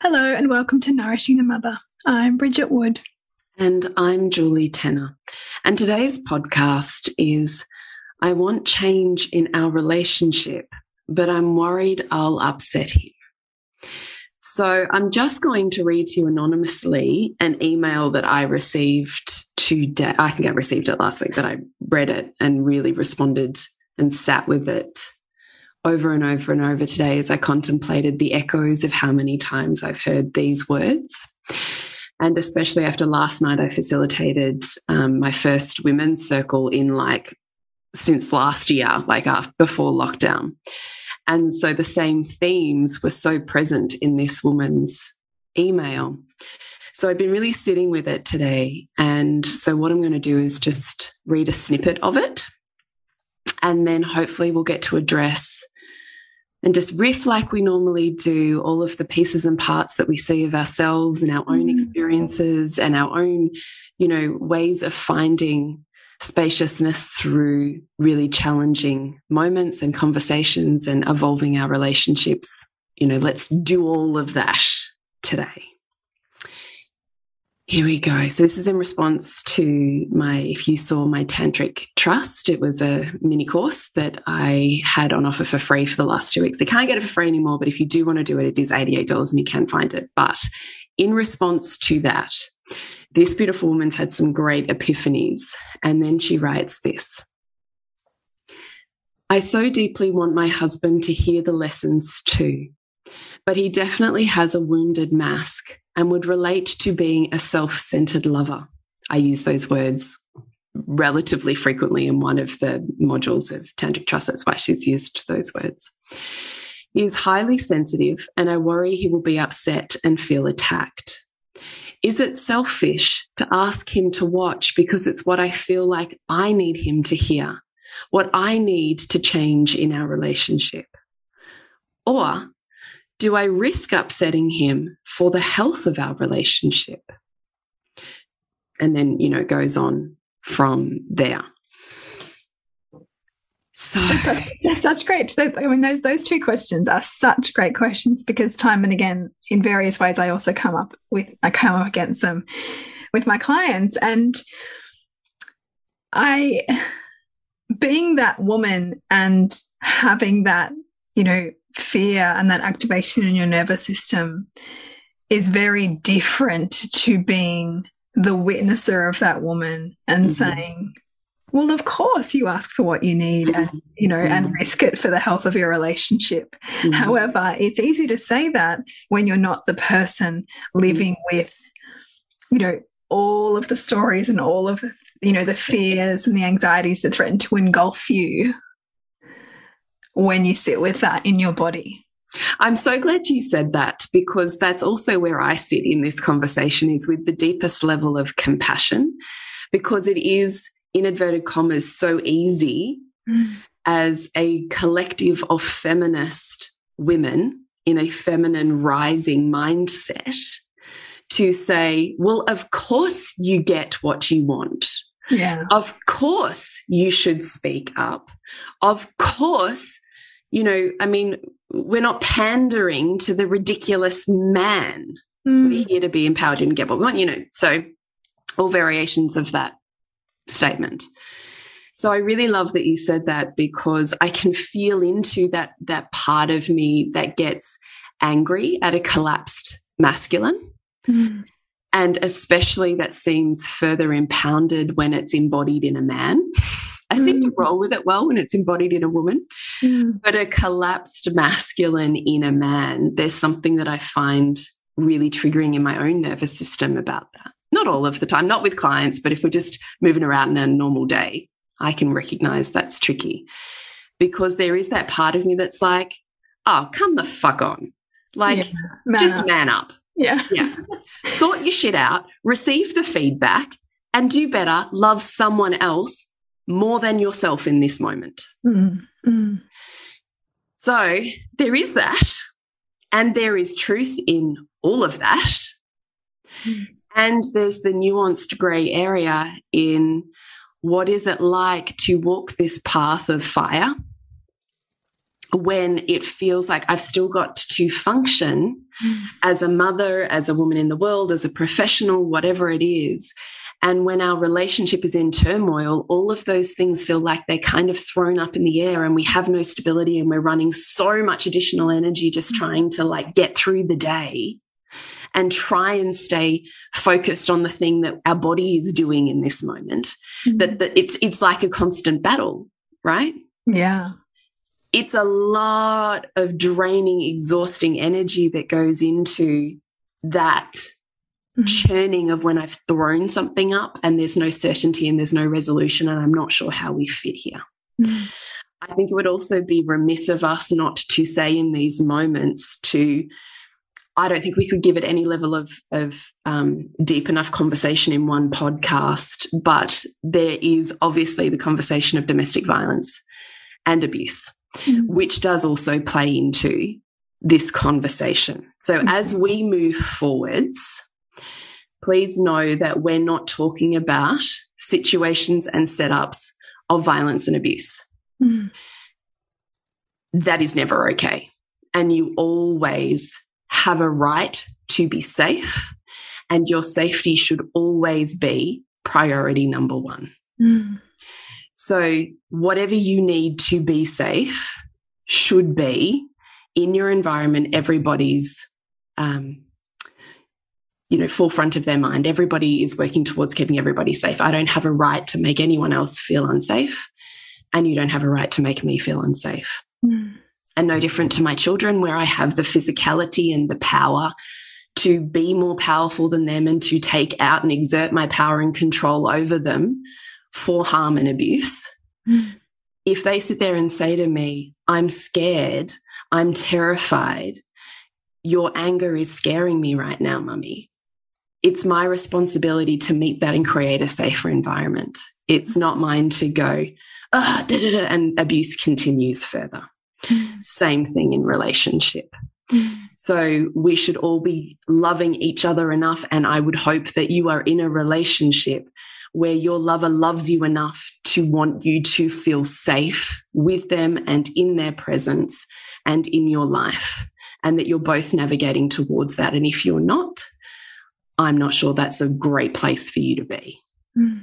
Hello, and welcome to Nourishing the Mother. I'm Bridget Wood. And I'm Julie Tenner. And today's podcast is I want change in our relationship, but I'm worried I'll upset him. So I'm just going to read to you anonymously an email that I received today. I think I received it last week, but I read it and really responded and sat with it over and over and over today as I contemplated the echoes of how many times I've heard these words. And especially after last night, I facilitated um, my first women's circle in like since last year, like after, before lockdown. And so the same themes were so present in this woman's email. So I've been really sitting with it today. And so what I'm going to do is just read a snippet of it. And then hopefully we'll get to address and just riff like we normally do all of the pieces and parts that we see of ourselves and our own mm. experiences and our own, you know, ways of finding spaciousness through really challenging moments and conversations and evolving our relationships. You know, let's do all of that today. Here we go. So this is in response to my, if you saw my Tantric Trust, it was a mini course that I had on offer for free for the last two weeks. I can't get it for free anymore, but if you do want to do it, it is $88 and you can find it. But in response to that, this beautiful woman's had some great epiphanies. And then she writes this. I so deeply want my husband to hear the lessons too, but he definitely has a wounded masc and would relate to being a self centered lover. I use those words relatively frequently in one of the modules of Tantric Trust. That's why she's used those words. He is highly sensitive, and I worry he will be upset and feel attacked. Is it selfish to ask him to watch because it's what I feel like I need him to hear, what I need to change in our relationship? Or do I risk upsetting him for the health of our relationship? And then, you know, goes on from there. So that's such great. I mean, those those two questions are such great questions because time and again, in various ways, I also come up with I come up against them with my clients, and I, being that woman and having that, you know, fear and that activation in your nervous system is very different to being the witnesser of that woman and mm -hmm. saying, well, of course, you ask for what you need and, you know, mm -hmm. and mm-hmm. risk it for the health of your relationship. Mm -hmm. However, it's easy to say that when you're not the person living mm-hmm. with, you know, all of the stories and all of the, you know, the fears and the anxieties that threaten to engulf you when you sit with that in your body. I'm so glad you said that because that's also where I sit in this conversation is with the deepest level of compassion because it is in inverted commas so easy mm. as a collective of feminist women in a feminine rising mindset to say, well, of course you get what you want. Yeah. Of course, you should speak up. Of course, you know, I mean, we're not pandering to the ridiculous man. Mm. We're here to be empowered and get what we want, you know. So, all variations of that statement. So I really love that you said that because I can feel into that that part of me that gets angry at a collapsed masculine. Mm. And especially that seems further impounded when it's embodied in a man. I mm. seem to roll with it well when it's embodied in a woman. Mm. But a collapsed masculine in a man, there's something that I find really triggering in my own nervous system about that. Not all of the time, not with clients, but if we're just moving around in a normal day, I can recognize that's tricky because there is that part of me that's like, oh, come the fuck on. Like, yeah, man just up. man up. Yeah. Yeah. sort your shit out, receive the feedback, and do better. Love someone else more than yourself in this moment. Mm, mm. So there is that. And there is truth in all of that. Mm. And there's the nuanced gray area in what is it like to walk this path of fire when it feels like I've still got to function mm. as a mother, as a woman in the world, as a professional, whatever it is. And when our relationship is in turmoil, all of those things feel like they're kind of thrown up in the air and we have no stability and we're running so much additional energy just mm. trying to like get through the day and try and stay focused on the thing that our body is doing in this moment mm-hmm. that, that it's it's like a constant battle right yeah it's a lot of draining exhausting energy that goes into that mm-hmm. Churning of when I've thrown something up and there's no certainty and there's no resolution and I'm not sure how we fit here. Mm-hmm. I think it would also be remiss of us not to say in these moments to I don't think we could give it any level of, of um, deep enough conversation in one podcast, but there is obviously the conversation of domestic violence and abuse, mm. which does also play into this conversation. So mm. as we move forwards, please know that we're not talking about situations and setups of violence and abuse. Mm. That is never okay. And you always have a right to be safe, and your safety should always be priority number one. Mm. So, whatever you need to be safe should be in your environment, everybody's. Um, you know, forefront of their mind. Everybody is working towards keeping everybody safe. I don't have a right to make anyone else feel unsafe, and you don't have a right to make me feel unsafe. Mm and no different to my children, where I have the physicality and the power to be more powerful than them and to take out and exert my power and control over them for harm and abuse. Mm. If they sit there and say to me, I'm scared, I'm terrified, your anger is scaring me right now, mummy. It's my responsibility to meet that and create a safer environment. It's not mine to go, ah, da, da, da, and abuse continues further. Same thing in relationship. So we should all be loving each other enough. And I would hope that you are in a relationship where your lover loves you enough to want you to feel safe with them and in their presence and in your life, and that you're both navigating towards that. And if you're not, I'm not sure that's a great place for you to be. Hmm.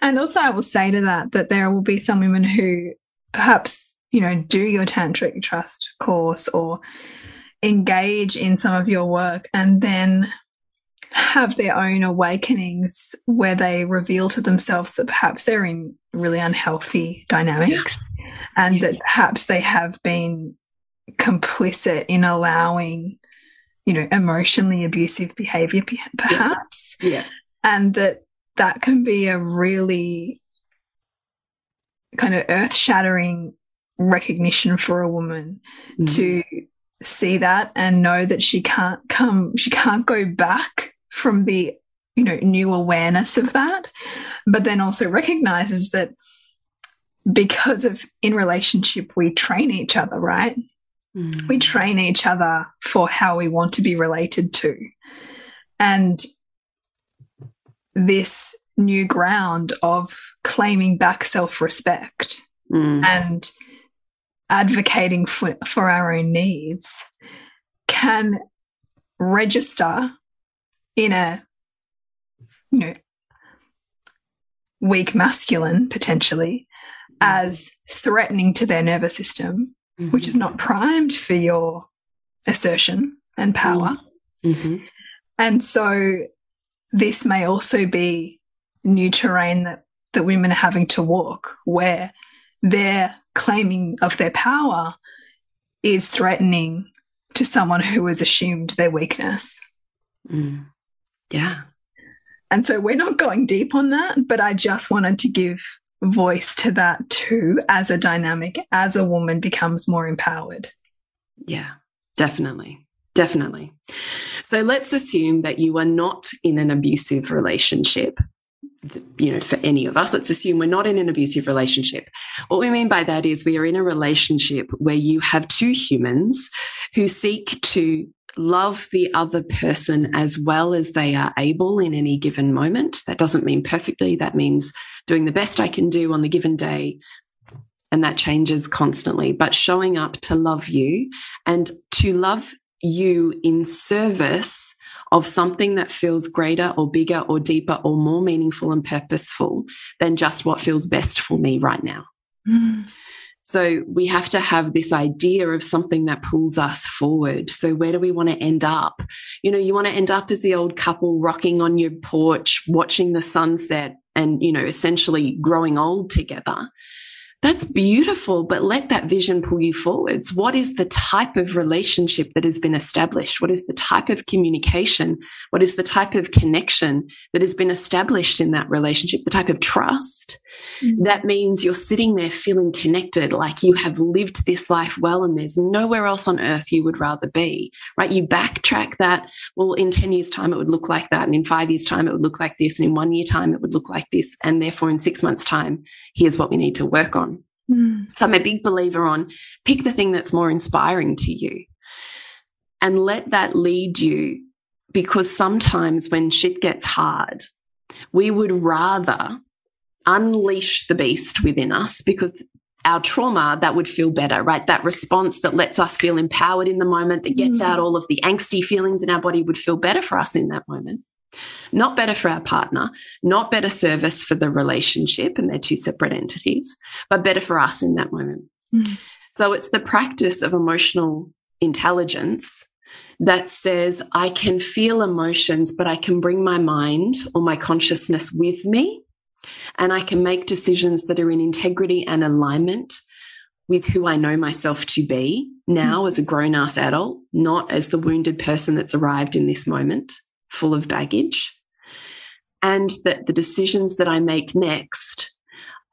And also, I will say to that that there will be some women who perhaps you know, do your tantric trust course or engage in some of your work and then have their own awakenings where they reveal to themselves that perhaps they're in really unhealthy dynamics yeah. and yeah. that perhaps they have been complicit in allowing you know emotionally abusive behavior perhaps yeah. yeah. and that that can be a really kind of earth shattering recognition for a woman mm to see that and know that she can't come she can't go back from the you know new awareness of that but then also recognizes that because of in relationship we train each other right mm. we train each other for how we want to be related to and this new ground of claiming back self respect Mm. and advocating for, for our own needs can register in a you know weak masculine potentially as threatening to their nervous system which is not primed for your assertion and power Mhm. and so this may also be new terrain that that women are having to walk where their claiming of their power is threatening to someone who has assumed their weakness. Mm. Yeah. And so we're not going deep on that, but I just wanted to give voice to that too as a dynamic as a woman becomes more empowered. Yeah, definitely. Definitely. So let's assume that you are not in an abusive relationship. You know, for any of us, let's assume we're not in an abusive relationship. What we mean by that is we are in a relationship where you have two humans who seek to love the other person as well as they are able in any given moment. That doesn't mean perfectly, that means doing the best I can do on the given day. And that changes constantly, but showing up to love you and to love you in service of something that feels greater or bigger or deeper or more meaningful and purposeful than just what feels best for me right now. Mm. So we have to have this idea of something that pulls us forward. So where do we want to end up? You know, you want to end up as the old couple rocking on your porch, watching the sunset and, you know, essentially growing old together. That's beautiful, but let that vision pull you forwards. What is the type of relationship that has been established? What is the type of communication? What is the type of connection that has been established in that relationship? The type of trust? That means you're sitting there feeling connected, like you have lived this life well, and there's nowhere else on earth you would rather be, right? You backtrack that. Well, in 10 years' time, it would look like that. And in five years' time, it would look like this. And in one year' time, it would look like this. And therefore, in six months' time, here's what we need to work on. Mm. So I'm a big believer on pick the thing that's more inspiring to you and let that lead you because sometimes when shit gets hard, we would rather unleash the beast within us because our trauma that would feel better, right? That response that lets us feel empowered in the moment, that gets Mm. out all of the angsty feelings in our body would feel better for us in that moment. Not better for our partner, not better service for the relationship, and they're two separate entities, but better for us in that moment. Mm. So it's the practice of emotional intelligence that says, I can feel emotions, but I can bring my mind or my consciousness with me. And I can make decisions that are in integrity and alignment with who I know myself to be now as a grown ass adult, not as the wounded person that's arrived in this moment full of baggage. And that the decisions that I make next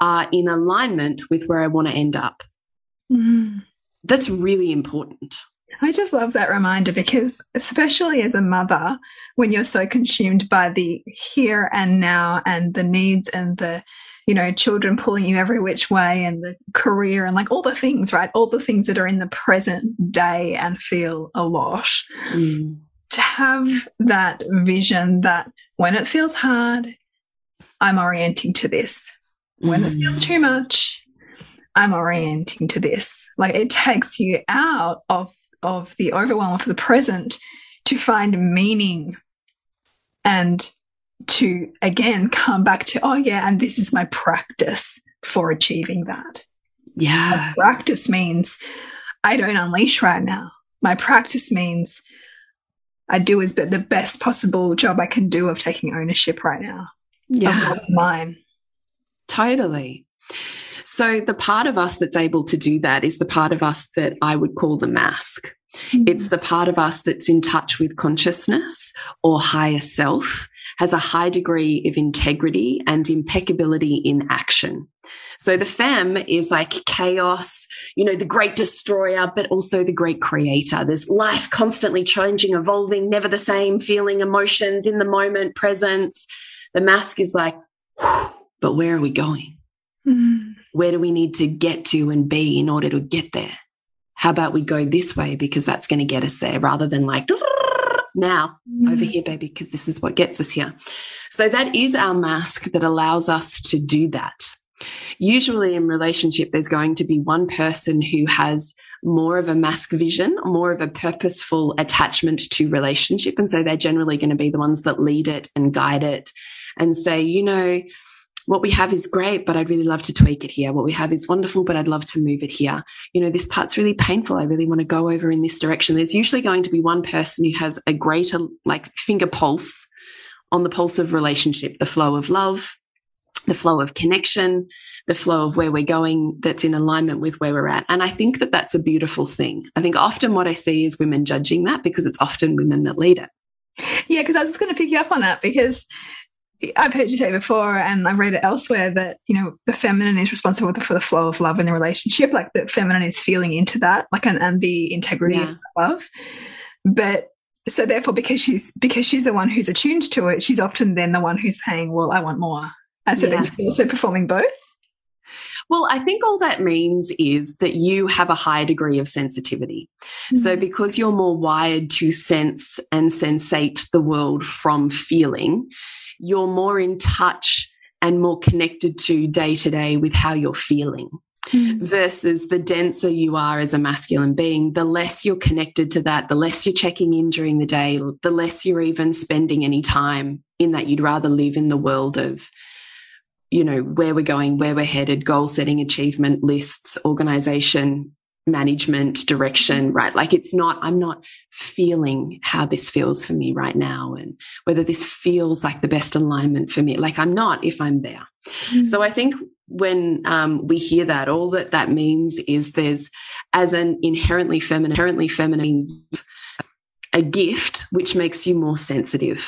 are in alignment with where I want to end up. Mm. That's really important. I just love that reminder because, especially as a mother, when you're so consumed by the here and now and the needs and the, you know, children pulling you every which way and the career and like all the things, right? All the things that are in the present day and feel a lot. Mm. To have that vision that when it feels hard, I'm orienting to this. When it feels Mm. too much, I'm orienting to this. Like it takes you out of of the overwhelm of the present to find meaning and to again come back to oh yeah and this is my practice for achieving that Yeah. practice means i don't unleash right now my practice means i do as the best possible job i can do of taking ownership right now of Yeah. what's mine Totally. So, the part of us that's able to do that is the part of us that I would call the masc. It's the part of us that's in touch with consciousness or higher self, has a high degree of integrity and impeccability in action. So the femme is like chaos, you know, the great destroyer, but also the great creator. There's life constantly changing, evolving, never the same, feeling emotions in the moment, presence. The masc is like, but where are we going? Mm. Where do we need to get to and be in order to get there? How about we go this way because that's going to get us there rather than like now mm. over here, baby, because this is what gets us here. So that is our masc that allows us to do that. Usually in relationship, there's going to be one person who has more of a masc vision, more of a purposeful attachment to relationship. And so they're generally going to be the ones that lead it and guide it and say, you know, what we have is great, but I'd really love to tweak it here. What we have is wonderful, but I'd love to move it here. You know, this part's really painful. I really want to go over in this direction. There's usually going to be one person who has a greater, like, finger pulse on the pulse of relationship, the flow of love, the flow of connection, the flow of where we're going that's in alignment with where we're at. And I think that that's a beautiful thing. I think often what I see is women judging that because it's often women that lead it. Yeah, because I was just going to pick you up on that because I've heard you say before, and I've read it elsewhere that you know the feminine is responsible for the flow of love in the relationship. Like the feminine is feeling into that, like and, and the integrity yeah. of love. But so therefore, because she's because she's the one who's attuned to it, she's often then the one who's saying, "Well, I want more." And so yeah. then she's also performing both. Well, I think all that means is that you have a higher degree of sensitivity. Mm -hmm. So, because you're more wired to sense and sensate the world from feeling, you're more in touch and more connected to day to day with how you're feeling. Mm. Versus the denser you are as a masculine being, the less you're connected to that, the less you're checking in during the day, the less you're even spending any time in that. You'd rather live in the world of, you know, where we're going, where we're headed, goal setting, achievement lists, organization, management direction, right? Like it's not, I'm not feeling how this feels for me right now and whether this feels like the best alignment for me. Like I'm not if I'm there. Mm -hmm. So I think when um, we hear that, all that that means is there's, as an inherently feminine, inherently feminine, a gift which makes you more sensitive,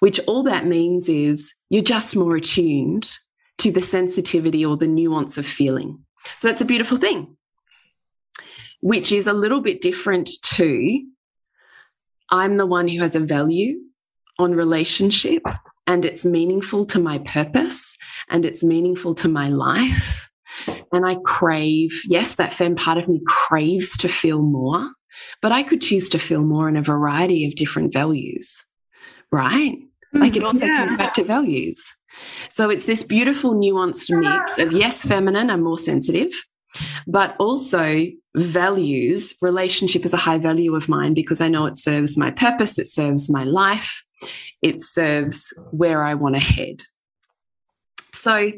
which all that means is you're just more attuned to the sensitivity or the nuance of feeling. So that's a beautiful thing which is a little bit different to I'm the one who has a value on relationship and it's meaningful to my purpose and it's meaningful to my life. And I crave, yes, that femme part of me craves to feel more, but I could choose to feel more in a variety of different values, right? Mm, like it also yeah. comes back to values. So it's this beautiful nuanced mix of yes, feminine, I'm more sensitive, but also values relationship is a high value of mine because I know it serves my purpose, it serves my life, it serves where I want to head. So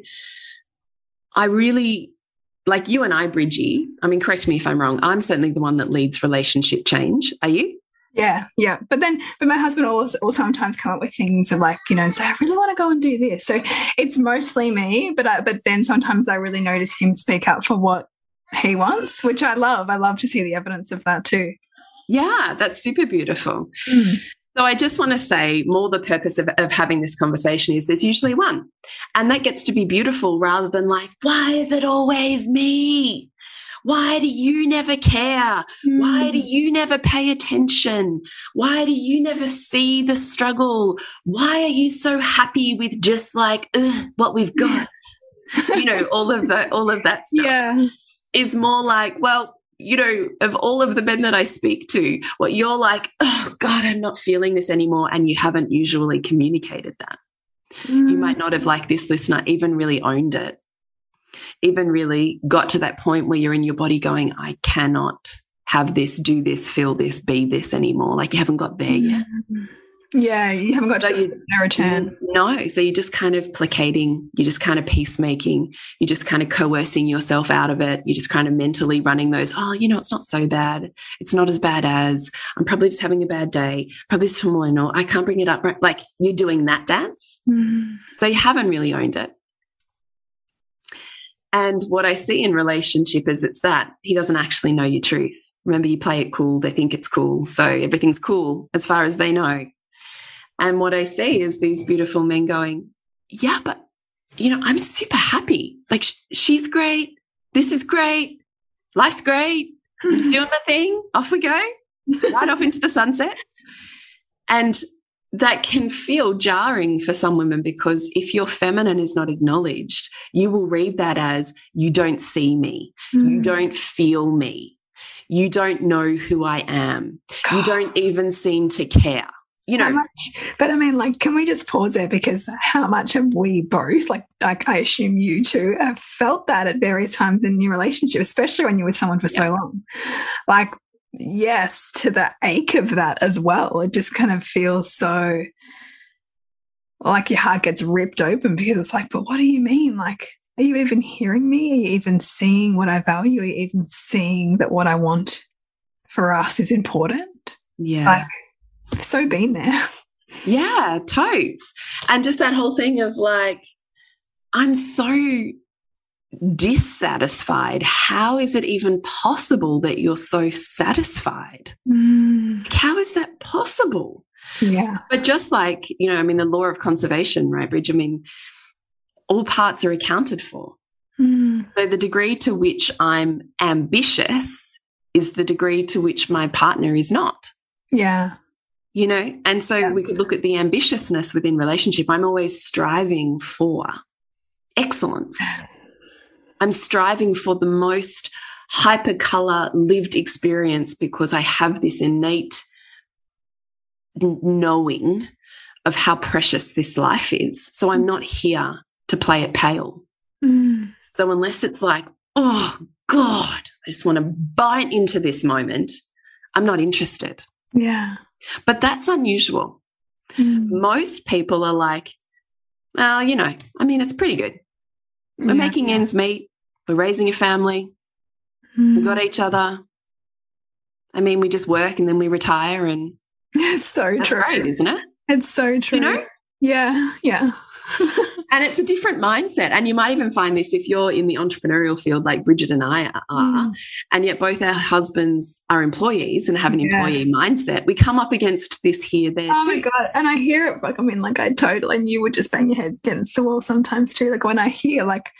I really like you and I, Bridgie. I mean, correct me if I'm wrong. I'm certainly the one that leads relationship change. Are you? Yeah, yeah. But then, but my husband will, will sometimes come up with things and like, you know, and say, I really want to go and do this. So it's mostly me, but I, but then sometimes I really notice him speak up for what he wants, which I love. I love to see the evidence of that too. Yeah, that's super beautiful. Mm. So I just want to say more the purpose of, of having this conversation is there's usually one. And that gets to be beautiful rather than like, why is it always me? Why do you never care? Mm. Why do hmm. you never pay attention? Why do you never see the struggle? Why are you so happy with just like what we've got? you know, all of that, all of that stuff. Yeah. Is more like, well, you know, of all of the men that I speak to, what you're like, oh God, I'm not feeling this anymore. And you haven't usually communicated that. Mm. You might not have, like this listener, even really owned it even really got to that point where you're in your body going, I cannot have this, do this, feel this, be this anymore. Like you haven't got there yet. Yeah, you haven't got so to no return. No. So you're just kind of placating, you're just kind of peacemaking, you're just kind of coercing yourself out of it. You're just kind of mentally running those, oh, you know, it's not so bad. It's not as bad as I'm probably just having a bad day. Probably someone or I can't bring it up. Like you're doing that dance. Mm. So you haven't really owned it. And what I see in relationship is it's that he doesn't actually know your truth. Remember, you play it cool, they think it's cool. So everything's cool as far as they know. And what I see is these beautiful men going, Yeah, but, you know, I'm super happy. Like, sh she's great. This is great. Life's great. I'm doing my thing. Off we go. Right off into the sunset. And that can feel jarring for some women because if your feminine is not acknowledged, you will read that as you don't see me, mm. you don't feel me, you don't know who I am, God. you don't even seem to care. You know, much, but I mean, like, can we just pause there because how much have we both, like, like I assume you too, have felt that at various times in your relationship, especially when you're with someone for yeah. so long. Like, yes, to the ache of that as well. It just kind of feels so like your heart gets ripped open because it's like, but what do you mean? Like, are you even hearing me? Are you even seeing what I value? Are you even seeing that what I want for us is important? Yeah. Like, I've so been there. Yeah, totes. And just that whole thing of like, I'm so dissatisfied. How is it even possible that you're so satisfied? Mm. how is that possible? Yeah. But just like, you know, I mean, the law of conservation, right, Bridge? I mean, all parts are accounted for. Mm. So the degree to which I'm ambitious is the degree to which my partner is not. Yeah you know? And so yeah. we could look at the ambitiousness within relationship. I'm always striving for excellence. I'm striving for the most hypercolor lived experience because i have this innate knowing of how precious this life is. So i'm not here to play it pale. Mm. so unless it's like oh god i just want to bite into this moment i'm not interested. Yeah but that's unusual. Mm. Most people are like, well, you know, I mean, it's pretty good. We're yeah. making ends meet. We're raising a family. Mm. We got each other. I mean, we just work and then we retire, and it's so true, great, isn't it? It's so true. You know? Yeah, yeah. and it's a different mindset. And you might even find this if you're in the entrepreneurial field, like Bridget and I are, mm. and yet both our husbands are employees and have an yeah. employee mindset. We come up against this here, there. Oh too. my God. And I hear it like, I mean, like I totally, and you would just bang your head against the wall sometimes too. Like when I hear, like,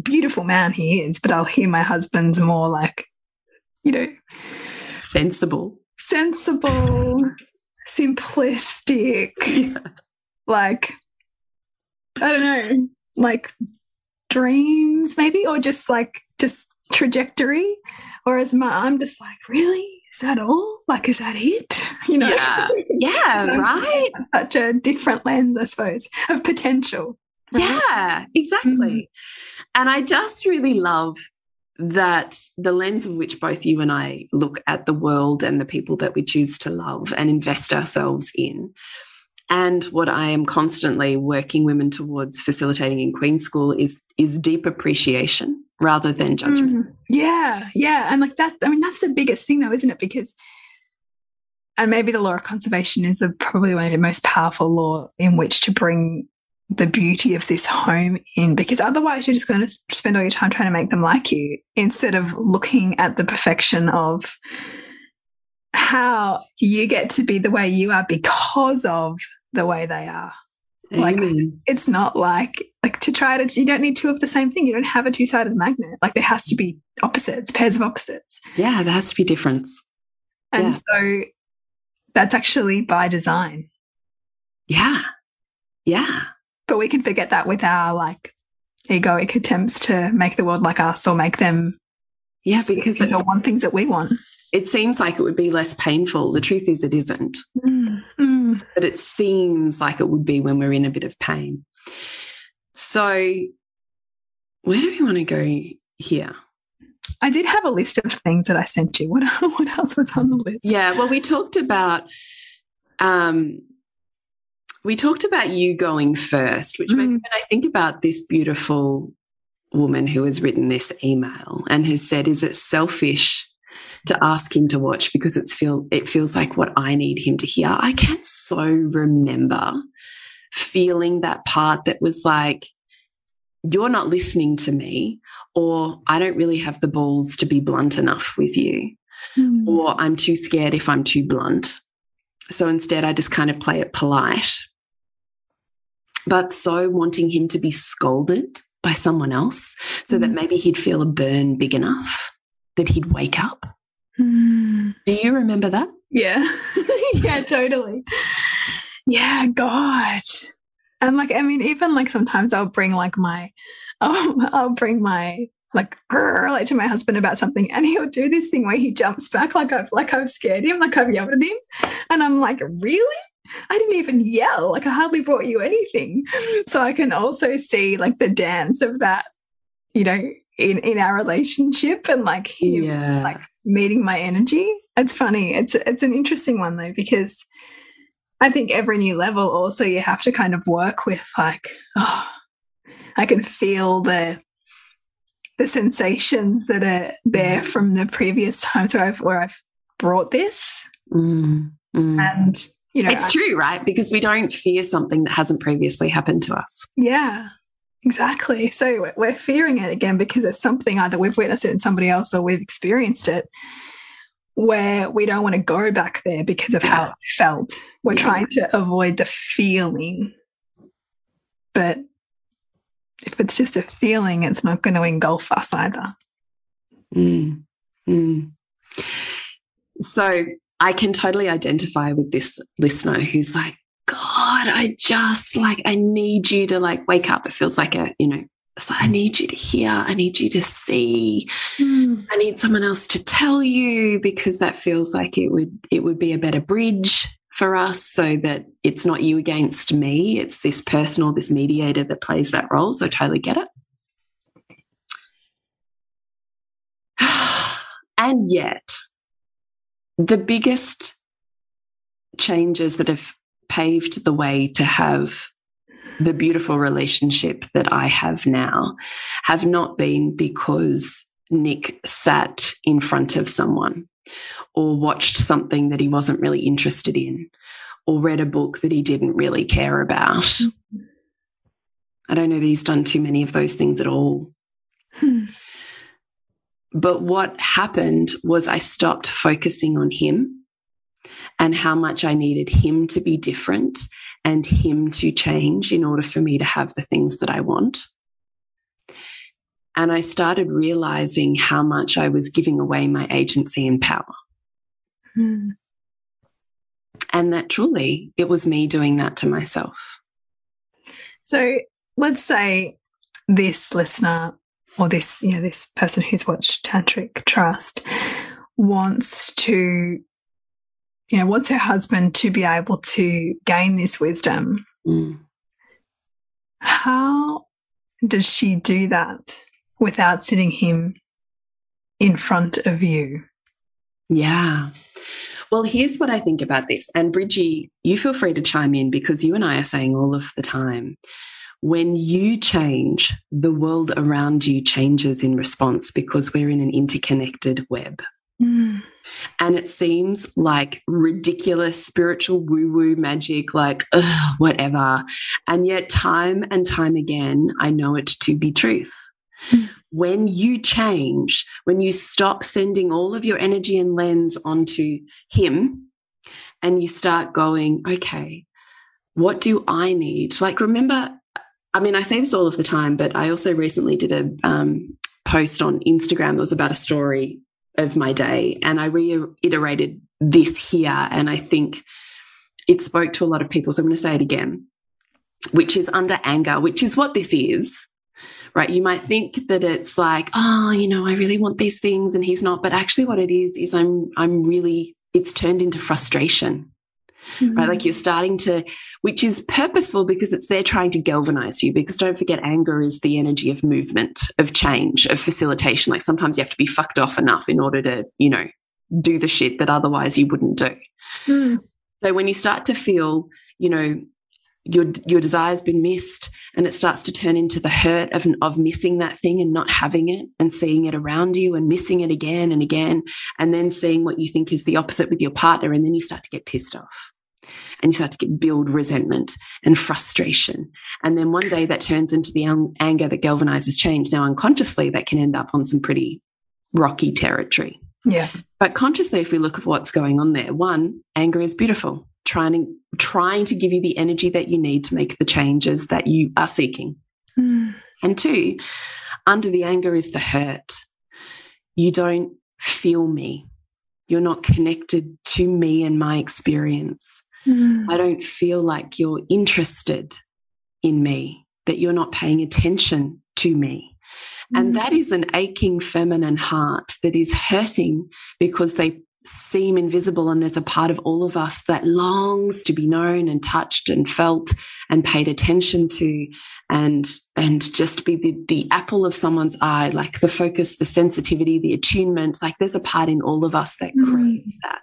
beautiful man he is, but I'll hear my husband's more like, you know, sensible, sensible, simplistic. Yeah. Like I don't know, like dreams maybe, or just like just trajectory. or Whereas my, I'm just like, really? Is that all? Like, is that it? You know? Yeah, yeah right. Such a different lens, I suppose, of potential. Right? Yeah, exactly. Mm -hmm. And I just really love that the lens of which both you and I look at the world and the people that we choose to love and invest ourselves in and what I am constantly working women towards facilitating in Queen School is is deep appreciation rather than judgment. Mm, yeah, yeah. And like that, I mean, that's the biggest thing though, isn't it? Because and maybe the law of conservation is a, probably one of the most powerful law in which to bring the beauty of this home in because otherwise you're just going to spend all your time trying to make them like you instead of looking at the perfection of how you get to be the way you are because of the way they are. Like it's not like like to try to you don't need two of the same thing. You don't have a two-sided magnet. Like there has to be opposites, pairs of opposites. Yeah, there has to be difference. And yeah. so that's actually by design. Yeah. Yeah. But we can forget that with our like egoic attempts to make the world like us or make them yeah, because they don't want things that we want it seems like it would be less painful. The truth is, it isn't. Mm. But it seems like it would be when we're in a bit of pain. So, where do we want to go here? I did have a list of things that I sent you. What, what else was on the list? Yeah, well, we talked about um, we talked about you going first, which mm. when I think about this beautiful woman who has written this email and has said, "Is it selfish?" To ask him to watch because it's feel it feels like what I need him to hear. I can so remember feeling that part that was like, you're not listening to me, or I don't really have the balls to be blunt enough with you, mm. or I'm too scared if I'm too blunt. So instead, I just kind of play it polite. But so wanting him to be scolded by someone else so mm. that maybe he'd feel a burn big enough that he'd wake up. Mm. Do you remember that? Yeah. yeah, totally. Yeah, God. And like, I mean, even like sometimes I'll bring like my, I'll, I'll bring my like like to my husband about something and he'll do this thing where he jumps back like I've like I've scared him like I've yelled at him and I'm like really I didn't even yell like I hardly brought you anything so I can also see like the dance of that you know in in our relationship and like him yeah. like meeting my energy it's funny it's it's an interesting one though because I think every new level also you have to kind of work with like oh I can feel the the sensations that are there mm. from the previous times where I've where I've brought this. Mm, mm. And you know It's I, true, right? Because we don't fear something that hasn't previously happened to us. Yeah. Exactly. So we're fearing it again because it's something either we've witnessed it in somebody else or we've experienced it where we don't want to go back there because of how it felt. We're yeah. trying to avoid the feeling. But if it's just a feeling, it's not going to engulf us either. Mm. Mm. So I can totally identify with this listener who's like, God, I just like, I need you to like wake up. It feels like a, you know, it's like, I need you to hear. I need you to see. Mm. I need someone else to tell you because that feels like it would, it would be a better bridge for us so that it's not you against me. It's this person or this mediator that plays that role. So I totally get it. and yet, the biggest changes that have paved the way to have the beautiful relationship that I have now have not been because Nick sat in front of someone or watched something that he wasn't really interested in or read a book that he didn't really care about. Mm-hmm. I don't know that he's done too many of those things at all. Hmm. But what happened was I stopped focusing on him and how much I needed him to be different and him to change in order for me to have the things that I want. And I started realizing how much I was giving away my agency and power. Hmm. And that truly, it was me doing that to myself. So let's say this listener or this, you know, this person who's watched Tantric Trust wants to, you know, wants her husband to be able to gain this wisdom. Mm. How does she do that? without sitting him in front of you. Yeah. Well, here's what I think about this. And Bridgie, you feel free to chime in because you and I are saying all of the time when you change, the world around you changes in response because we're in an interconnected web. Mm. And it seems like ridiculous spiritual woo woo magic, like ugh, whatever. And yet, time and time again, I know it to be truth. When you change, when you stop sending all of your energy and lens onto Him and you start going, okay, what do I need? Like, remember, I mean, I say this all of the time, but I also recently did a um, post on Instagram that was about a story of my day. And I reiterated this here. And I think it spoke to a lot of people. So I'm going to say it again, which is under anger, which is what this is right? You might think that it's like, oh, you know, I really want these things and he's not, but actually what it is is I'm I'm really it's turned into frustration. Mm -hmm. Right. Like you're starting to, which is purposeful because it's there trying to galvanize you. Because don't forget, anger is the energy of movement, of change, of facilitation. Like sometimes you have to be fucked off enough in order to, you know, do the shit that otherwise you wouldn't do. Mm. So when you start to feel, you know, your your desire's been missed and it starts to turn into the hurt of, of missing that thing and not having it and seeing it around you and missing it again and again and then seeing what you think is the opposite with your partner and then you start to get pissed off and you start to get, build resentment and frustration and then one day that turns into the anger that galvanizes change now unconsciously that can end up on some pretty rocky territory yeah but consciously if we look at what's going on there one anger is beautiful trying to, trying to give you the energy that you need to make the changes that you are seeking. Mm. And two, under the anger is the hurt. You don't feel me. You're not connected to me and my experience. Mm. I don't feel like you're interested in me, that you're not paying attention to me. And mm. that is an aching feminine heart that is hurting because they seem invisible and there's a part of all of us that longs to be known and touched and felt and paid attention to and and just be the, the apple of someone's eye like the focus the sensitivity the attunement like there's a part in all of us that mm. craves that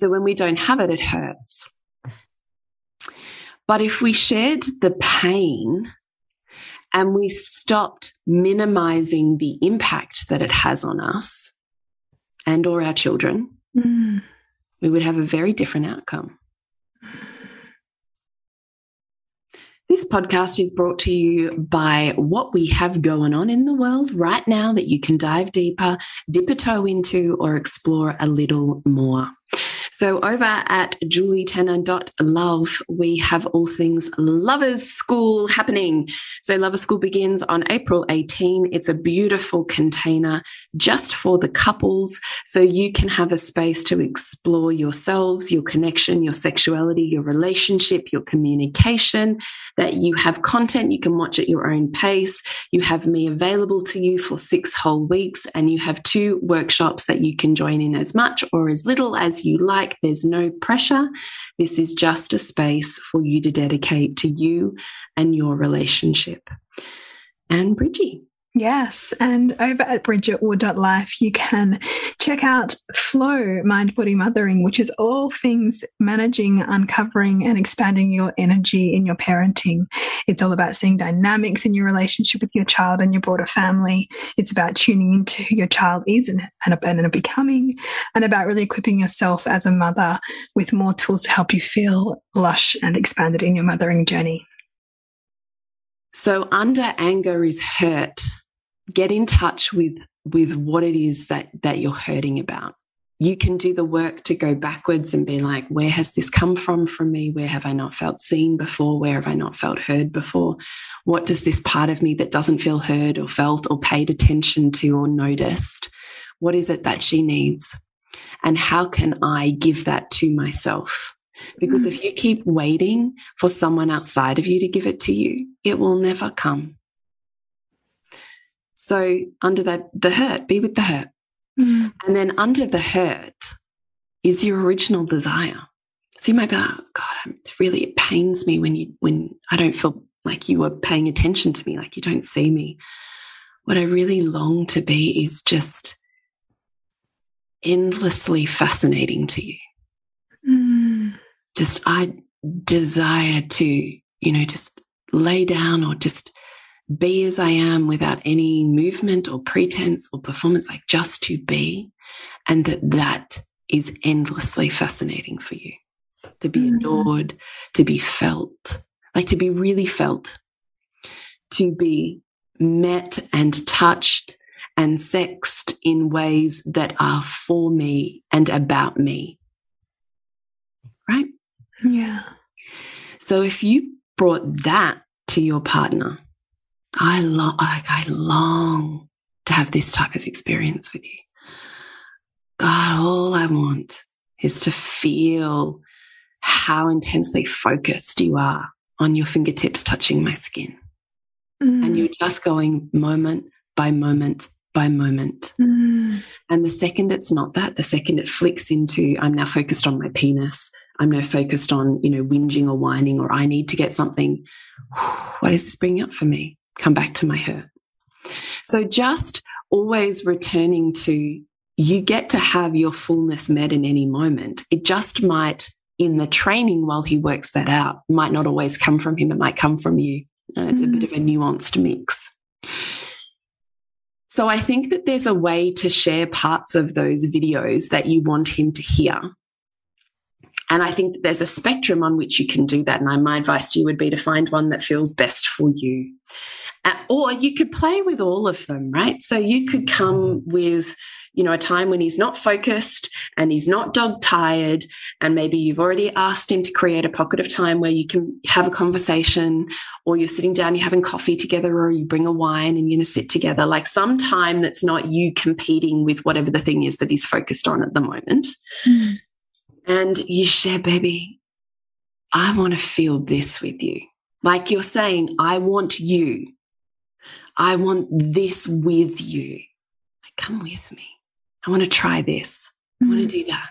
so when we don't have it it hurts but if we shared the pain and we stopped minimizing the impact that it has on us and or our children, mm. we would have a very different outcome. This podcast is brought to you by what we have going on in the world right now that you can dive deeper, dip a toe into, or explore a little more. So over at julietenner.love, we have all things Lovers School happening. So Lovers School begins on April 18. It's a beautiful container just for the couples. So you can have a space to explore yourselves, your connection, your sexuality, your relationship, your communication, that you have content you can watch at your own pace. You have me available to you for six whole weeks and you have two workshops that you can join in as much or as little as you like like. There's no pressure. This is just a space for you to dedicate to you and your relationship. And Bridgie. Yes. And over at bridgetwood.life, you can check out Flow Mind Body Mothering, which is all things managing, uncovering, and expanding your energy in your parenting. It's all about seeing dynamics in your relationship with your child and your broader family. It's about tuning into who your child is and, and, and becoming, and about really equipping yourself as a mother with more tools to help you feel lush and expanded in your mothering journey. So, under anger is hurt get in touch with with what it is that that you're hurting about. You can do the work to go backwards and be like where has this come from from me? Where have i not felt seen before? Where have i not felt heard before? What does this part of me that doesn't feel heard or felt or paid attention to or noticed what is it that she needs? And how can i give that to myself? Because mm. if you keep waiting for someone outside of you to give it to you it will never come so under that, the hurt, be with the hurt. Mm. And then under the hurt is your original desire. So you might be like, oh, God, it's really, it pains me when you, when I don't feel like you are paying attention to me, like you don't see me. What I really long to be is just endlessly fascinating to you. Mm. Just, I desire to, you know, just lay down or just be as I am without any movement or pretense or performance, like just to be. And that that is endlessly fascinating for you to be mm-hmm. adored, to be felt, like to be really felt, to be met and touched and sexed in ways that are for me and about me. Right? Yeah. So if you brought that to your partner, I long, like I long to have this type of experience with you. God, all I want is to feel how intensely focused you are on your fingertips touching my skin. Mm. And you're just going moment by moment by moment. Mm. And the second it's not that, the second it flicks into, I'm now focused on my penis. I'm now focused on, you know, whinging or whining, or I need to get something. What is this bringing up for me? Come back to my hurt. So just always returning to you get to have your fullness met in any moment. It just might, in the training while he works that out, might not always come from him, it might come from you. And It's mm. a bit of a nuanced mix. So I think that there's a way to share parts of those videos that you want him to hear. And I think that there's a spectrum on which you can do that. And my advice to you would be to find one that feels best for you. Uh, or you could play with all of them, right? So you could come with, you know, a time when he's not focused and he's not dog tired. And maybe you've already asked him to create a pocket of time where you can have a conversation or you're sitting down, you're having coffee together or you bring a wine and you're going to sit together, like some time that's not you competing with whatever the thing is that he's focused on at the moment. Mm. And you share, baby, I want to feel this with you. Like you're saying, I want you I want this with you. Like, come with me. I want to try this. I want to mm. do that.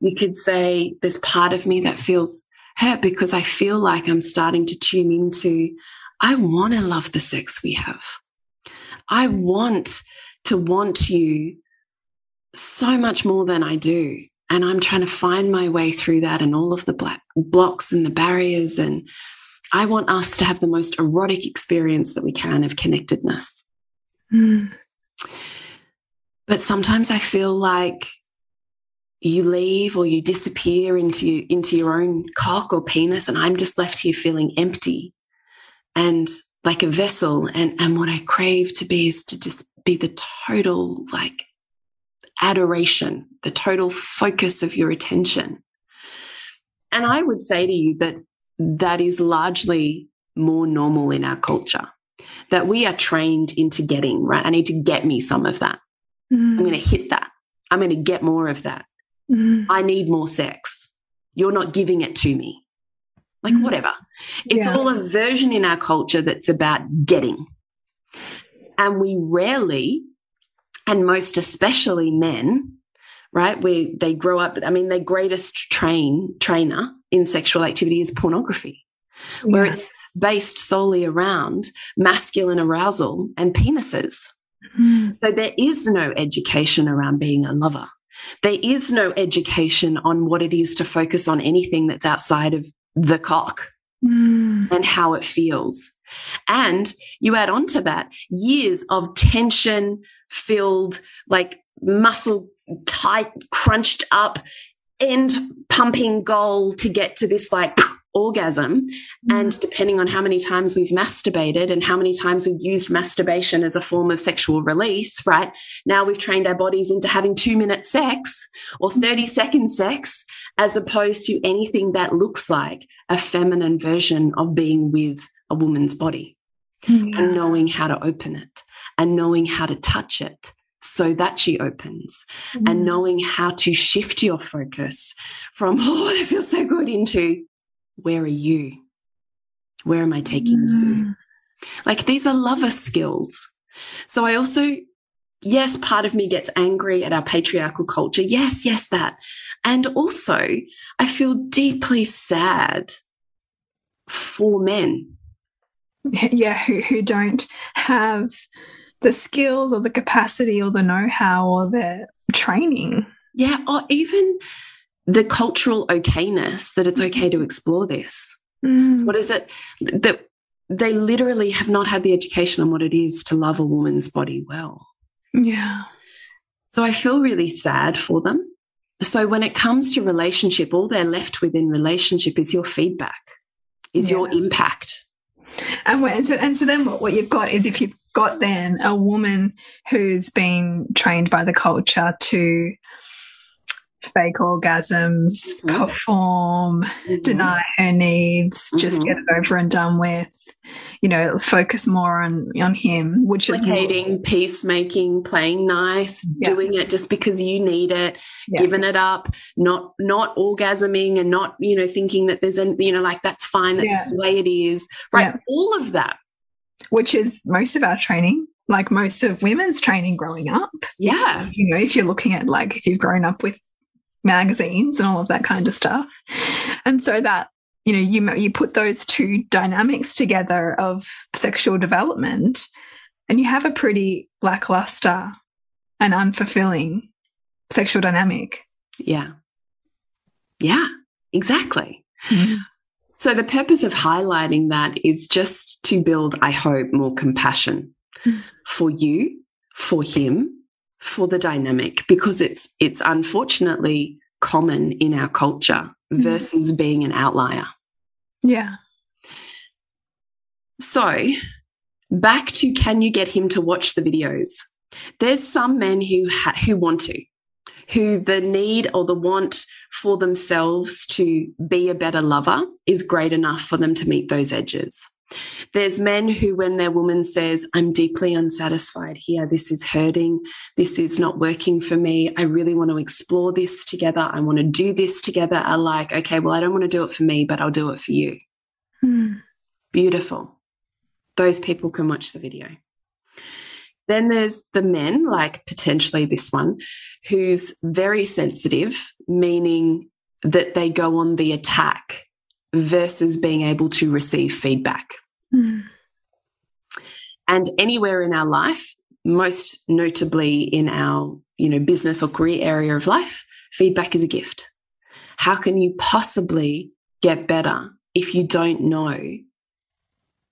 You could say, there's part of me that feels hurt because I feel like I'm starting to tune into, I want to love the sex we have. I want to want you so much more than I do. And I'm trying to find my way through that and all of the black blocks and the barriers. And I want us to have the most erotic experience that we can of connectedness. Mm. But sometimes I feel like you leave or you disappear into, into your own cock or penis, and I'm just left here feeling empty and like a vessel. And, and what I crave to be is to just be the total like adoration, the total focus of your attention. And I would say to you that that is largely more normal in our culture, that we are trained into getting, right? I need to get me some of that. Mm. I'm going to hit that. I'm going to get more of that. Mm. I need more sex. You're not giving it to me. Like, mm. whatever. It's yeah. all a version in our culture that's about getting. And we rarely, and most especially men, right, where they grow up, I mean, their greatest train trainer in sexual activity is pornography, yeah. where it's based solely around masculine arousal and penises. Mm. So there is no education around being a lover. There is no education on what it is to focus on anything that's outside of the cock mm. and how it feels. And you add on to that years of tension filled, like muscle tight, crunched up, end pumping goal to get to this like orgasm. Mm. And depending on how many times we've masturbated and how many times we've used masturbation as a form of sexual release, right? Now we've trained our bodies into having two minute sex or mm. 30 second sex, as opposed to anything that looks like a feminine version of being with a woman's body yeah. and knowing how to open it and knowing how to touch it so that she opens mm. and knowing how to shift your focus from, oh, it feels so good into where are you? Where am I taking mm. you? Like these are lover skills. So I also, yes, part of me gets angry at our patriarchal culture. Yes, yes, that. And also, I feel deeply sad for men. Yeah, who, who don't have the skills or the capacity or the know how or the training. Yeah, or even the cultural okayness that it's okay to explore this. Mm. What is it that they literally have not had the education on what it is to love a woman's body well? Yeah. So I feel really sad for them. So when it comes to relationship, all they're left with in relationship is your feedback, is yeah. your impact. And, and so and so then what, what you've got is if you've got then a woman who's been trained by the culture to fake orgasms, mm -hmm. perform, mm -hmm. deny her needs, just get it over and done with. You know, focus more on on him, which is hating, peacemaking, playing nice, yeah. doing it just because you need it, yeah. giving it up, not not orgasming, and not you know thinking that there's a you know like that's fine, that's yeah. the way it is, right? All of that, which is most of our training like most of women's training growing up. Yeah. You know, if you're looking at like if you've grown up with magazines and all of that kind of stuff. And so that you know you you put those two dynamics together of sexual development and you have a pretty lackluster and unfulfilling sexual dynamic. Yeah. Yeah, exactly. Mm -hmm. So the purpose of highlighting that is just to build, I hope, more compassion mm -hmm. for you, for him, for the dynamic because it's it's unfortunately common in our culture mm-hmm. versus being an outlier. Yeah. So, back to can you get him to watch the videos? There's some men who who want to, who the need or the want for themselves to be a better lover is great enough for them to meet those edges. There's men who, when their woman says, I'm deeply unsatisfied here, this is hurting, this is not working for me, I really want to explore this together, I want to do this together, are like, okay, well, I don't want to do it for me, but I'll do it for you. Hmm. Beautiful. Those people can watch the video. Then there's the men, like potentially this one, who's very sensitive, meaning that they go on the attack versus being able to receive feedback. Mm. And anywhere in our life, most notably in our you know business or career area of life, feedback is a gift. How can you possibly get better if you don't know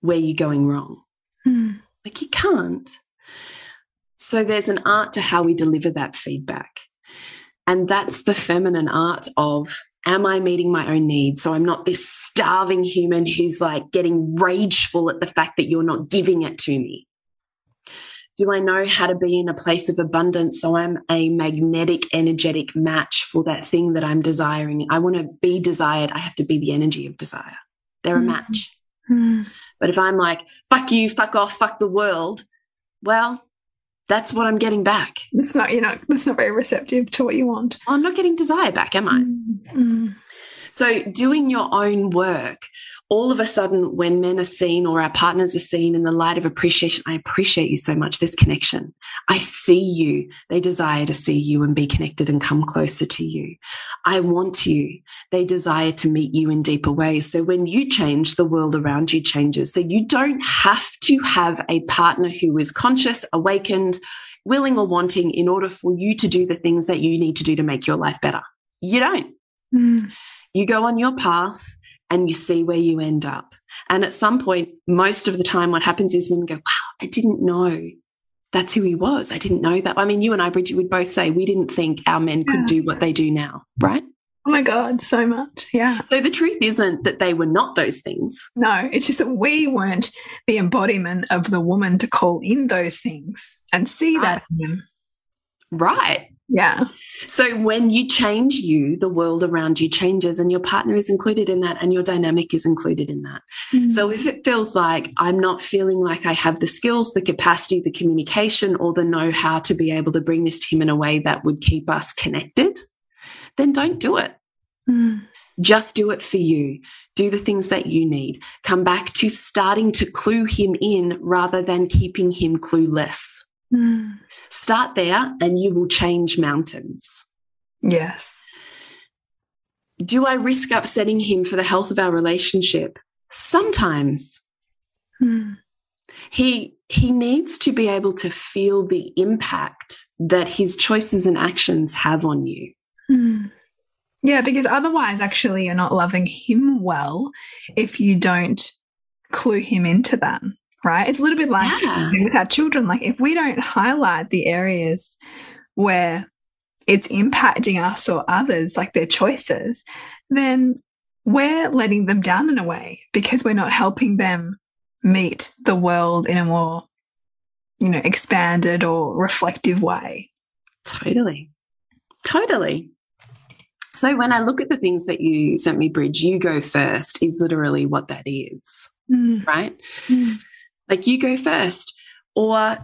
where you're going wrong? Mm. Like you can't. So there's an art to how we deliver that feedback. And that's the feminine art of am I meeting my own needs? So I'm not this starving human who's like getting rageful at the fact that you're not giving it to me. Do I know how to be in a place of abundance so I'm a magnetic, energetic match for that thing that I'm desiring? I want to be desired. I have to be the energy of desire. They're a mm. match. Mm. But if I'm like, fuck you, fuck off, fuck the world, well, that's what I'm getting back. It's not, you know, that's not very receptive to what you want. I'm not getting desire back, am I? Mm. mm. So, doing your own work, all of a sudden, when men are seen or our partners are seen in the light of appreciation, I appreciate you so much. There's connection. I see you. They desire to see you and be connected and come closer to you. I want you. They desire to meet you in deeper ways. So, when you change, the world around you changes. So, you don't have to have a partner who is conscious, awakened, willing, or wanting in order for you to do the things that you need to do to make your life better. You don't. Mm. You go on your path and you see where you end up. And at some point, most of the time, what happens is women go, Wow, I didn't know that's who he was. I didn't know that. I mean, you and I, Bridget, would both say we didn't think our men could do what they do now, right? Oh my God, so much. Yeah. So the truth isn't that they were not those things. No, it's just that we weren't the embodiment of the woman to call in those things and see that in Right. Yeah. So when you change you, the world around you changes and your partner is included in that and your dynamic is included in that. Mm. So if it feels like I'm not feeling like I have the skills, the capacity, the communication, or the know how to be able to bring this to him in a way that would keep us connected, then don't do it. Mm. Just do it for you. Do the things that you need. Come back to starting to clue him in rather than keeping him clueless. Mm. Start there and you will change mountains. Yes. Do I risk upsetting him for the health of our relationship? Sometimes. Mm. He he needs to be able to feel the impact that his choices and actions have on you. Mm. Yeah, because otherwise, actually, you're not loving him well if you don't clue him into that right? It's a little bit like yeah. with our children. Like if we don't highlight the areas where it's impacting us or others, like their choices, then we're letting them down in a way because we're not helping them meet the world in a more, you know, expanded or reflective way. Totally. Totally. So when I look at the things that you sent me, Bridge, you go first is literally what that is. Mm. Right? Mm like you go first. Or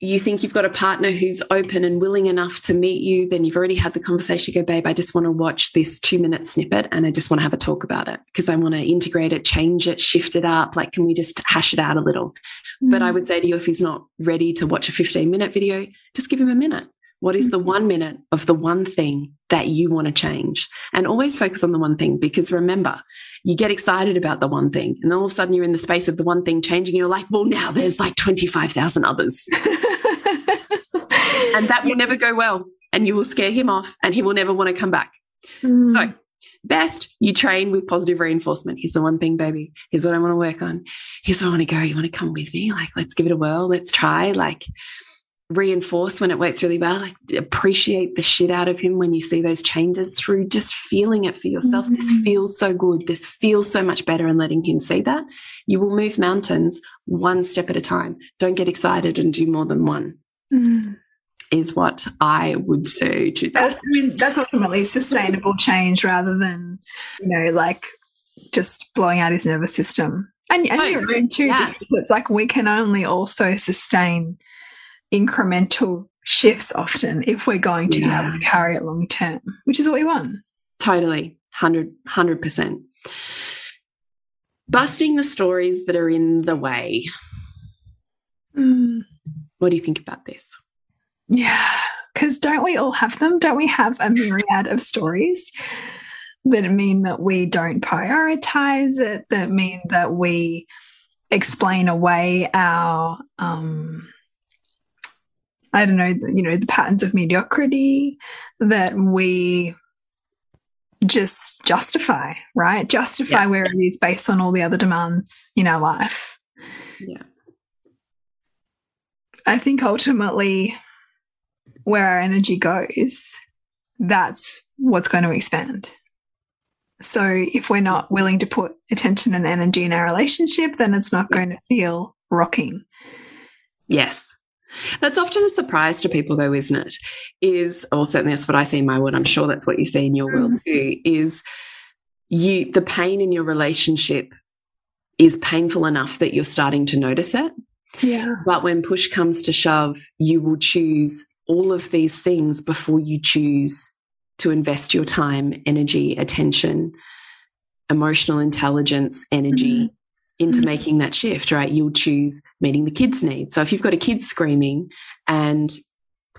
you think you've got a partner who's open and willing enough to meet you, then you've already had the conversation. You go, babe, I just want to watch this two minute snippet and I just want to have a talk about it because I want to integrate it, change it, shift it up. Like, can we just hash it out a little? Mm. But I mm. would say to you, if he's not ready to watch a 15 minute video, just give him a minute. What is the mm-hmm. one minute of the one thing that you want to change? And always focus on the one thing because remember, you get excited about the one thing and all of a sudden you're in the space of the one thing changing. You're like, well, now there's like 25,000 others. and that will never go well. And you will scare him off and he will never want to come back. Mm. So, best you train with positive reinforcement. Here's the one thing, baby. Here's what I want to work on. Here's where I want to go. You want to come with me? Like, let's give it a whirl. Let's try. Like, reinforce when it works really well. Like appreciate the shit out of him when you see those changes through just feeling it for yourself. Mm -hmm. This mm-hmm. feels so good. This feels so much better and letting him see that. You will move mountains one step at a time. Don't get excited and do more than one. Mm. Is what I would say to that. That's, I mean, that's ultimately sustainable change rather than, you know, like just blowing out his nervous system. And, and oh, your own too. Yeah. It's like we can only also sustain incremental shifts often if we're going to yeah. be able to carry it long term, which is what we want. Totally. 100, 100%. Busting the stories that are in the way. Mm. What do you think about this? Yeah, because don't we all have them? Don't we have a myriad of stories that mean that we don't prioritize it, that mean that we explain away our, um, I don't know, you know, the patterns of mediocrity that we just justify, right? Justify yeah. where it is based on all the other demands in our life. Yeah. I think ultimately where our energy goes, that's what's going to expand. So if we're not willing to put attention and energy in our relationship, then it's not going to feel rocking. Yes. That's often a surprise to people, though, isn't it? Is, or certainly that's what I see in my world. I'm sure that's what you see in your world mm. too. Is you the pain in your relationship is painful enough that you're starting to notice it. Yeah. But when push comes to shove, you will choose all of these things before you choose to invest your time, energy, attention, emotional intelligence, energy mm -hmm into mm -hmm. making that shift, right? You'll choose meeting the kids' needs. So if you've got a kid screaming and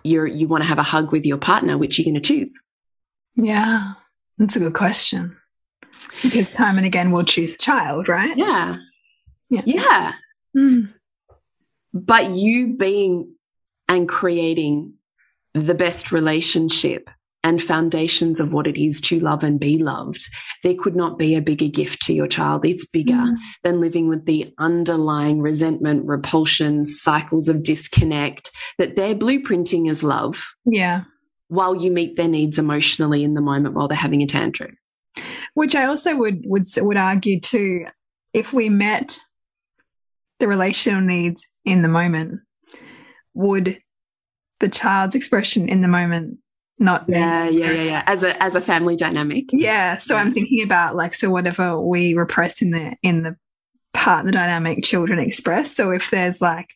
you're you want to have a hug with your partner, which you're going to choose? Yeah, that's a good question. Because time and again we'll choose the child, right? Yeah. Yeah. Yeah. Mm. But you being and creating the best relationship and foundations of what it is to love and be loved, there could not be a bigger gift to your child. It's bigger mm. than living with the underlying resentment, repulsion, cycles of disconnect that they're blueprinting as love. Yeah. While you meet their needs emotionally in the moment while they're having a tantrum. Which I also would would would argue too, if we met the relational needs in the moment, would the child's expression in the moment not yeah yeah yeah yeah. As a as a family dynamic. Yeah so yeah. i'm thinking about like so whatever we repress in the in the partner dynamic children express. So if there's like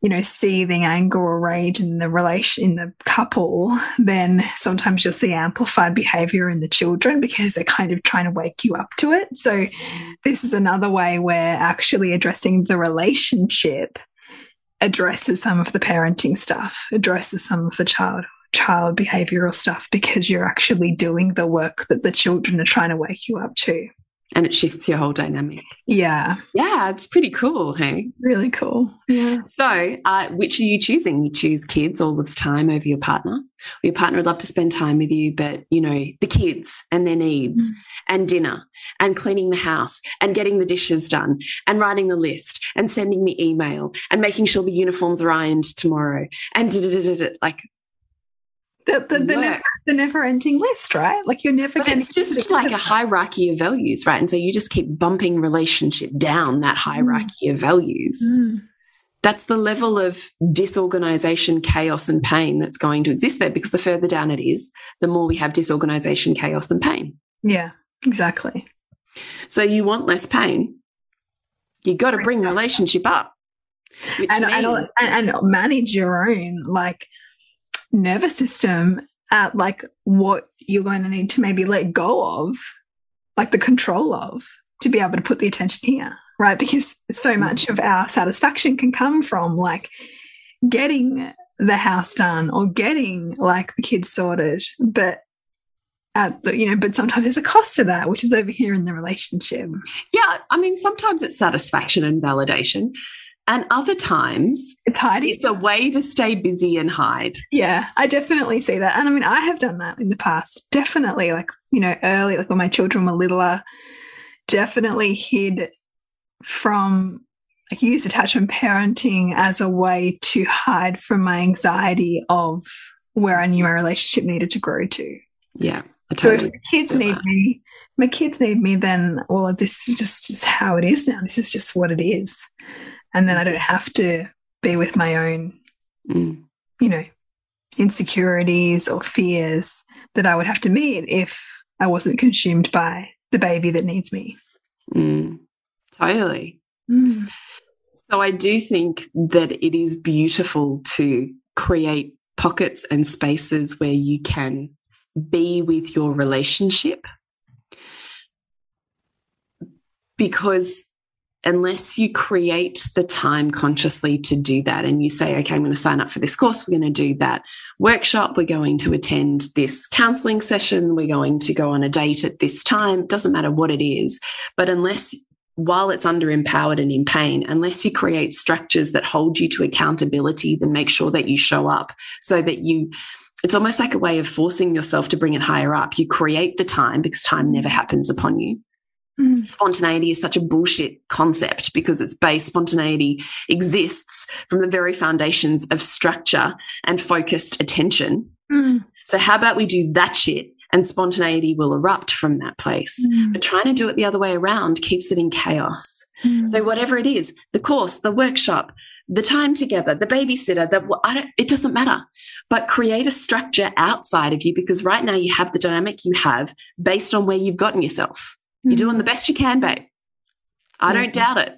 you know seething anger or rage in the relation in the couple then sometimes you'll see amplified behavior in the children because they're kind of trying to wake you up to it. So this is another way where actually addressing the relationship addresses some of the parenting stuff addresses some of the child child behavioral stuff because you're actually doing the work that the children are trying to wake you up to. And it shifts your whole dynamic. Yeah. Yeah, it's pretty cool, hey? Really cool. Yeah. So, uh, which are you choosing? You choose kids all of the time over your partner. Your partner would love to spend time with you, but, you know, the kids and their needs mm. and dinner and cleaning the house and getting the dishes done and writing the list and sending the email and making sure the uniforms are ironed tomorrow and da, da, da, like the the, the, never, the never ending list, right? Like you're never going. It's just like a hierarchy of values, right? And so you just keep bumping relationship down that mm. hierarchy mm. of values. Mm. That's the level of disorganization, chaos, and pain that's going to exist there. Because the further down it is, the more we have disorganization, chaos, and pain. Yeah, exactly. So you want less pain. You've got to bring relationship up, and, and, and manage your own like nervous system at like what you're going to need to maybe let go of, like the control of, to be able to put the attention here, right? Because so mm. much of our satisfaction can come from like getting the house done or getting like the kids sorted, but at the, you know, but sometimes there's a cost to that, which is over here in the relationship. Yeah, I mean, sometimes it's satisfaction and validation. And other times, it's hiding. It's a way to stay busy and hide. Yeah, I definitely see that. And I mean, I have done that in the past. Definitely, like, you know, early, like when my children were littler, definitely hid from, like, use attachment parenting as a way to hide from my anxiety of where I knew my relationship needed to grow to. Yeah. Totally so if the kids need that. me, my kids need me, then well, this is just, just how it is now. This is just what it is and then I don't have to be with my own, mm. you know, insecurities or fears that I would have to meet if I wasn't consumed by the baby that needs me. Mm. Totally. Mm. So I do think that it is beautiful to create pockets and spaces where you can be with your relationship because unless you create the time consciously to do that and you say, okay, I'm going to sign up for this course, we're going to do that workshop, we're going to attend this counseling session, we're going to go on a date at this time, doesn't matter what it is. But unless while it's under empowered and in pain, unless you create structures that hold you to accountability, then make sure that you show up so that you, it's almost like a way of forcing yourself to bring it higher up. You create the time because time never happens upon you. Mm. Spontaneity is such a bullshit concept because it's based, spontaneity exists from the very foundations of structure and focused attention. Mm. So, how about we do that shit and spontaneity will erupt from that place? Mm. But trying to do it the other way around keeps it in chaos. Mm. So, whatever it is the course, the workshop, the time together, the babysitter, that it doesn't matter. But create a structure outside of you because right now you have the dynamic you have based on where you've gotten yourself. You're doing the best you can, babe. I don't doubt it.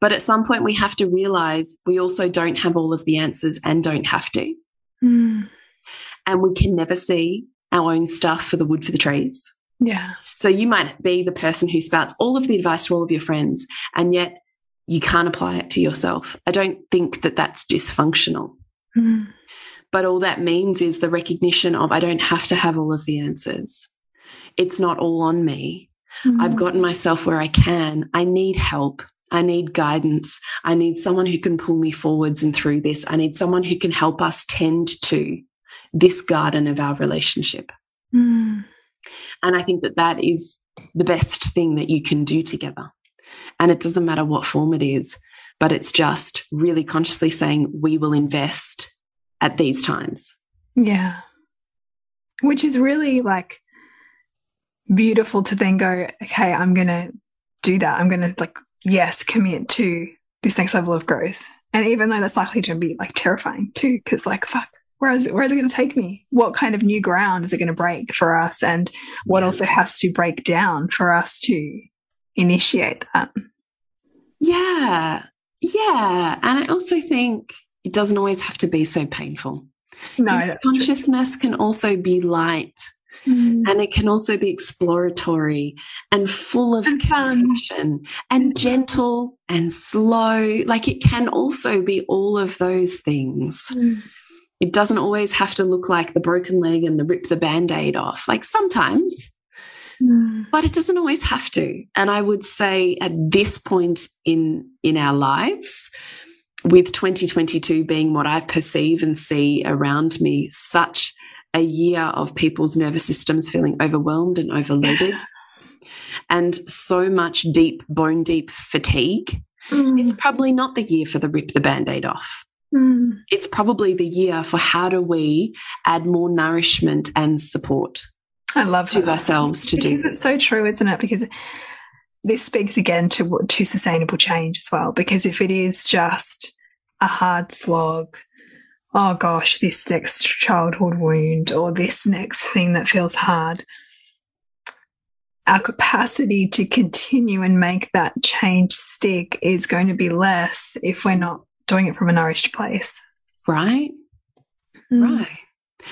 But at some point, we have to realize we also don't have all of the answers and don't have to. Mm. And we can never see our own stuff for the wood for the trees. Yeah. So you might be the person who spouts all of the advice to all of your friends, and yet you can't apply it to yourself. I don't think that that's dysfunctional. Mm. But all that means is the recognition of I don't have to have all of the answers it's not all on me. Mm-hmm. I've gotten myself where I can. I need help. I need guidance. I need someone who can pull me forwards and through this. I need someone who can help us tend to this garden of our relationship. Mm. And I think that that is the best thing that you can do together. And it doesn't matter what form it is, but it's just really consciously saying, we will invest at these times. Yeah. Which is really like beautiful to then go, okay, I'm going to do that. I'm going to like, yes, commit to this next level of growth. And even though that's likely to be like terrifying too, because like, fuck, where is it, where is it going to take me? What kind of new ground is it going to break for us? And what also has to break down for us to initiate that? Yeah. Yeah. And I also think it doesn't always have to be so painful. No, consciousness true. can also be light Mm. And it can also be exploratory and full of and compassion and gentle and slow. Like it can also be all of those things. Mm. It doesn't always have to look like the broken leg and the rip the band aid off. Like sometimes, mm. but it doesn't always have to. And I would say at this point in, in our lives, with 2022 being what I perceive and see around me, such a year of people's nervous systems feeling overwhelmed and overloaded, and so much deep, bone deep fatigue. Mm. It's probably not the year for the rip the band aid off. Mm. It's probably the year for how do we add more nourishment and support. I love to ourselves to do. It's so true, isn't it? Because this speaks again to to sustainable change as well. Because if it is just a hard slog, oh gosh, this next childhood wound or this next thing that feels hard, our capacity to continue and make that change stick is going to be less if we're not doing it from a nourished place. Right? Mm. Right.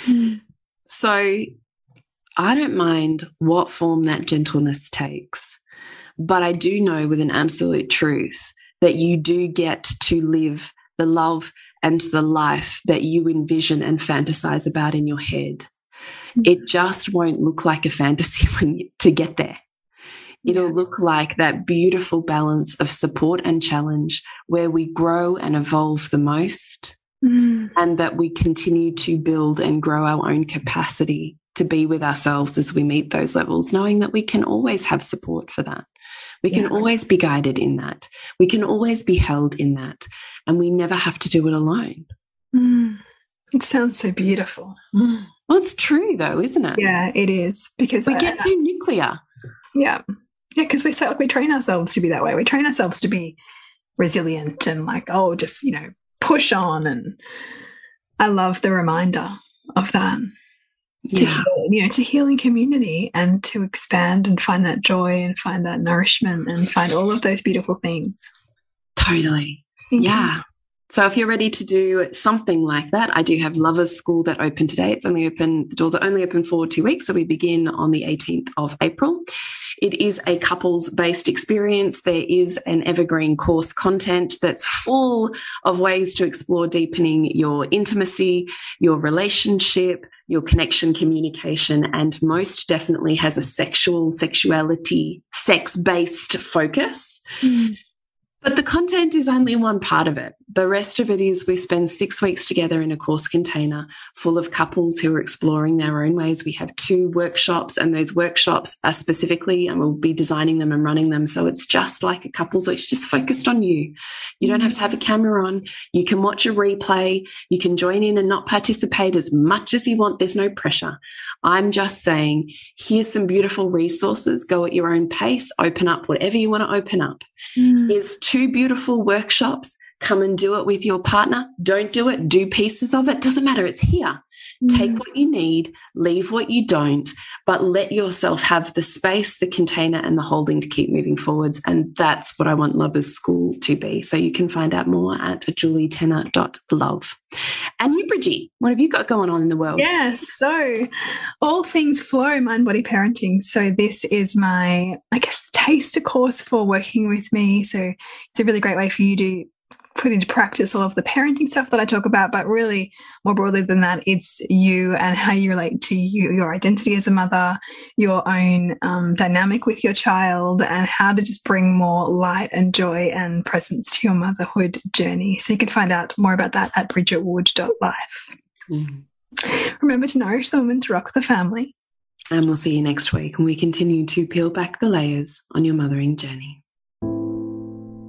Mm. So I don't mind what form that gentleness takes, but I do know with an absolute truth that you do get to live the love and the life that you envision and fantasize about in your head. Mm. It just won't look like a fantasy when you, to get there. It'll look like that beautiful balance of support and challenge where we grow and evolve the most, mm. and that we continue to build and grow our own capacity to be with ourselves as we meet those levels, knowing that we can always have support for that. We can yeah. always be guided in that. We can always be held in that. And we never have to do it alone. Mm. It sounds so beautiful. Mm. Well, it's true though, isn't it? Yeah, it is. Because we I, get so nuclear. Yeah. Yeah, because we we train ourselves to be that way. We train ourselves to be resilient and like, oh, just, you know, push on. And I love the reminder of that to yeah. heal, you know, to healing community and to expand and find that joy and find that nourishment and find all of those beautiful things. Totally. Yeah. So if you're ready to do something like that, I do have Lovers School that open today. It's only open, the doors are only open for two weeks. So we begin on the 18th of April. It is a couples based experience. There is an evergreen course content that's full of ways to explore deepening your intimacy, your relationship, your connection, communication, and most definitely has a sexual, sexuality, sex based focus. Mm. But the content is only one part of it. The rest of it is we spend six weeks together in a course container full of couples who are exploring their own ways. We have two workshops, and those workshops are specifically, and we'll be designing them and running them. So it's just like a couples, it's just focused on you. You don't have to have a camera on. You can watch a replay. You can join in and not participate as much as you want. There's no pressure. I'm just saying, here's some beautiful resources. Go at your own pace, open up whatever you want to open up. Mm. Here's two beautiful workshops. Come and do it with your partner. Don't do it, do pieces of it. Doesn't matter. It's here. Mm. Take what you need, leave what you don't, but let yourself have the space, the container, and the holding to keep moving forwards. And that's what I want Lovers School to be. So you can find out more at julietenner.love. And you, Bridgie, what have you got going on in the world? Yeah, So all things flow, mind body parenting. So this is my, I guess, taster course for working with me. So it's a really great way for you to put into practice all of the parenting stuff that I talk about, but really more broadly than that, it's you and how you relate to you, your identity as a mother, your own um, dynamic with your child, and how to just bring more light and joy and presence to your motherhood journey. So you can find out more about that at bridgetwood.life. Mm. Remember to nourish the woman to rock the family. And we'll see you next week when we continue to peel back the layers on your mothering journey.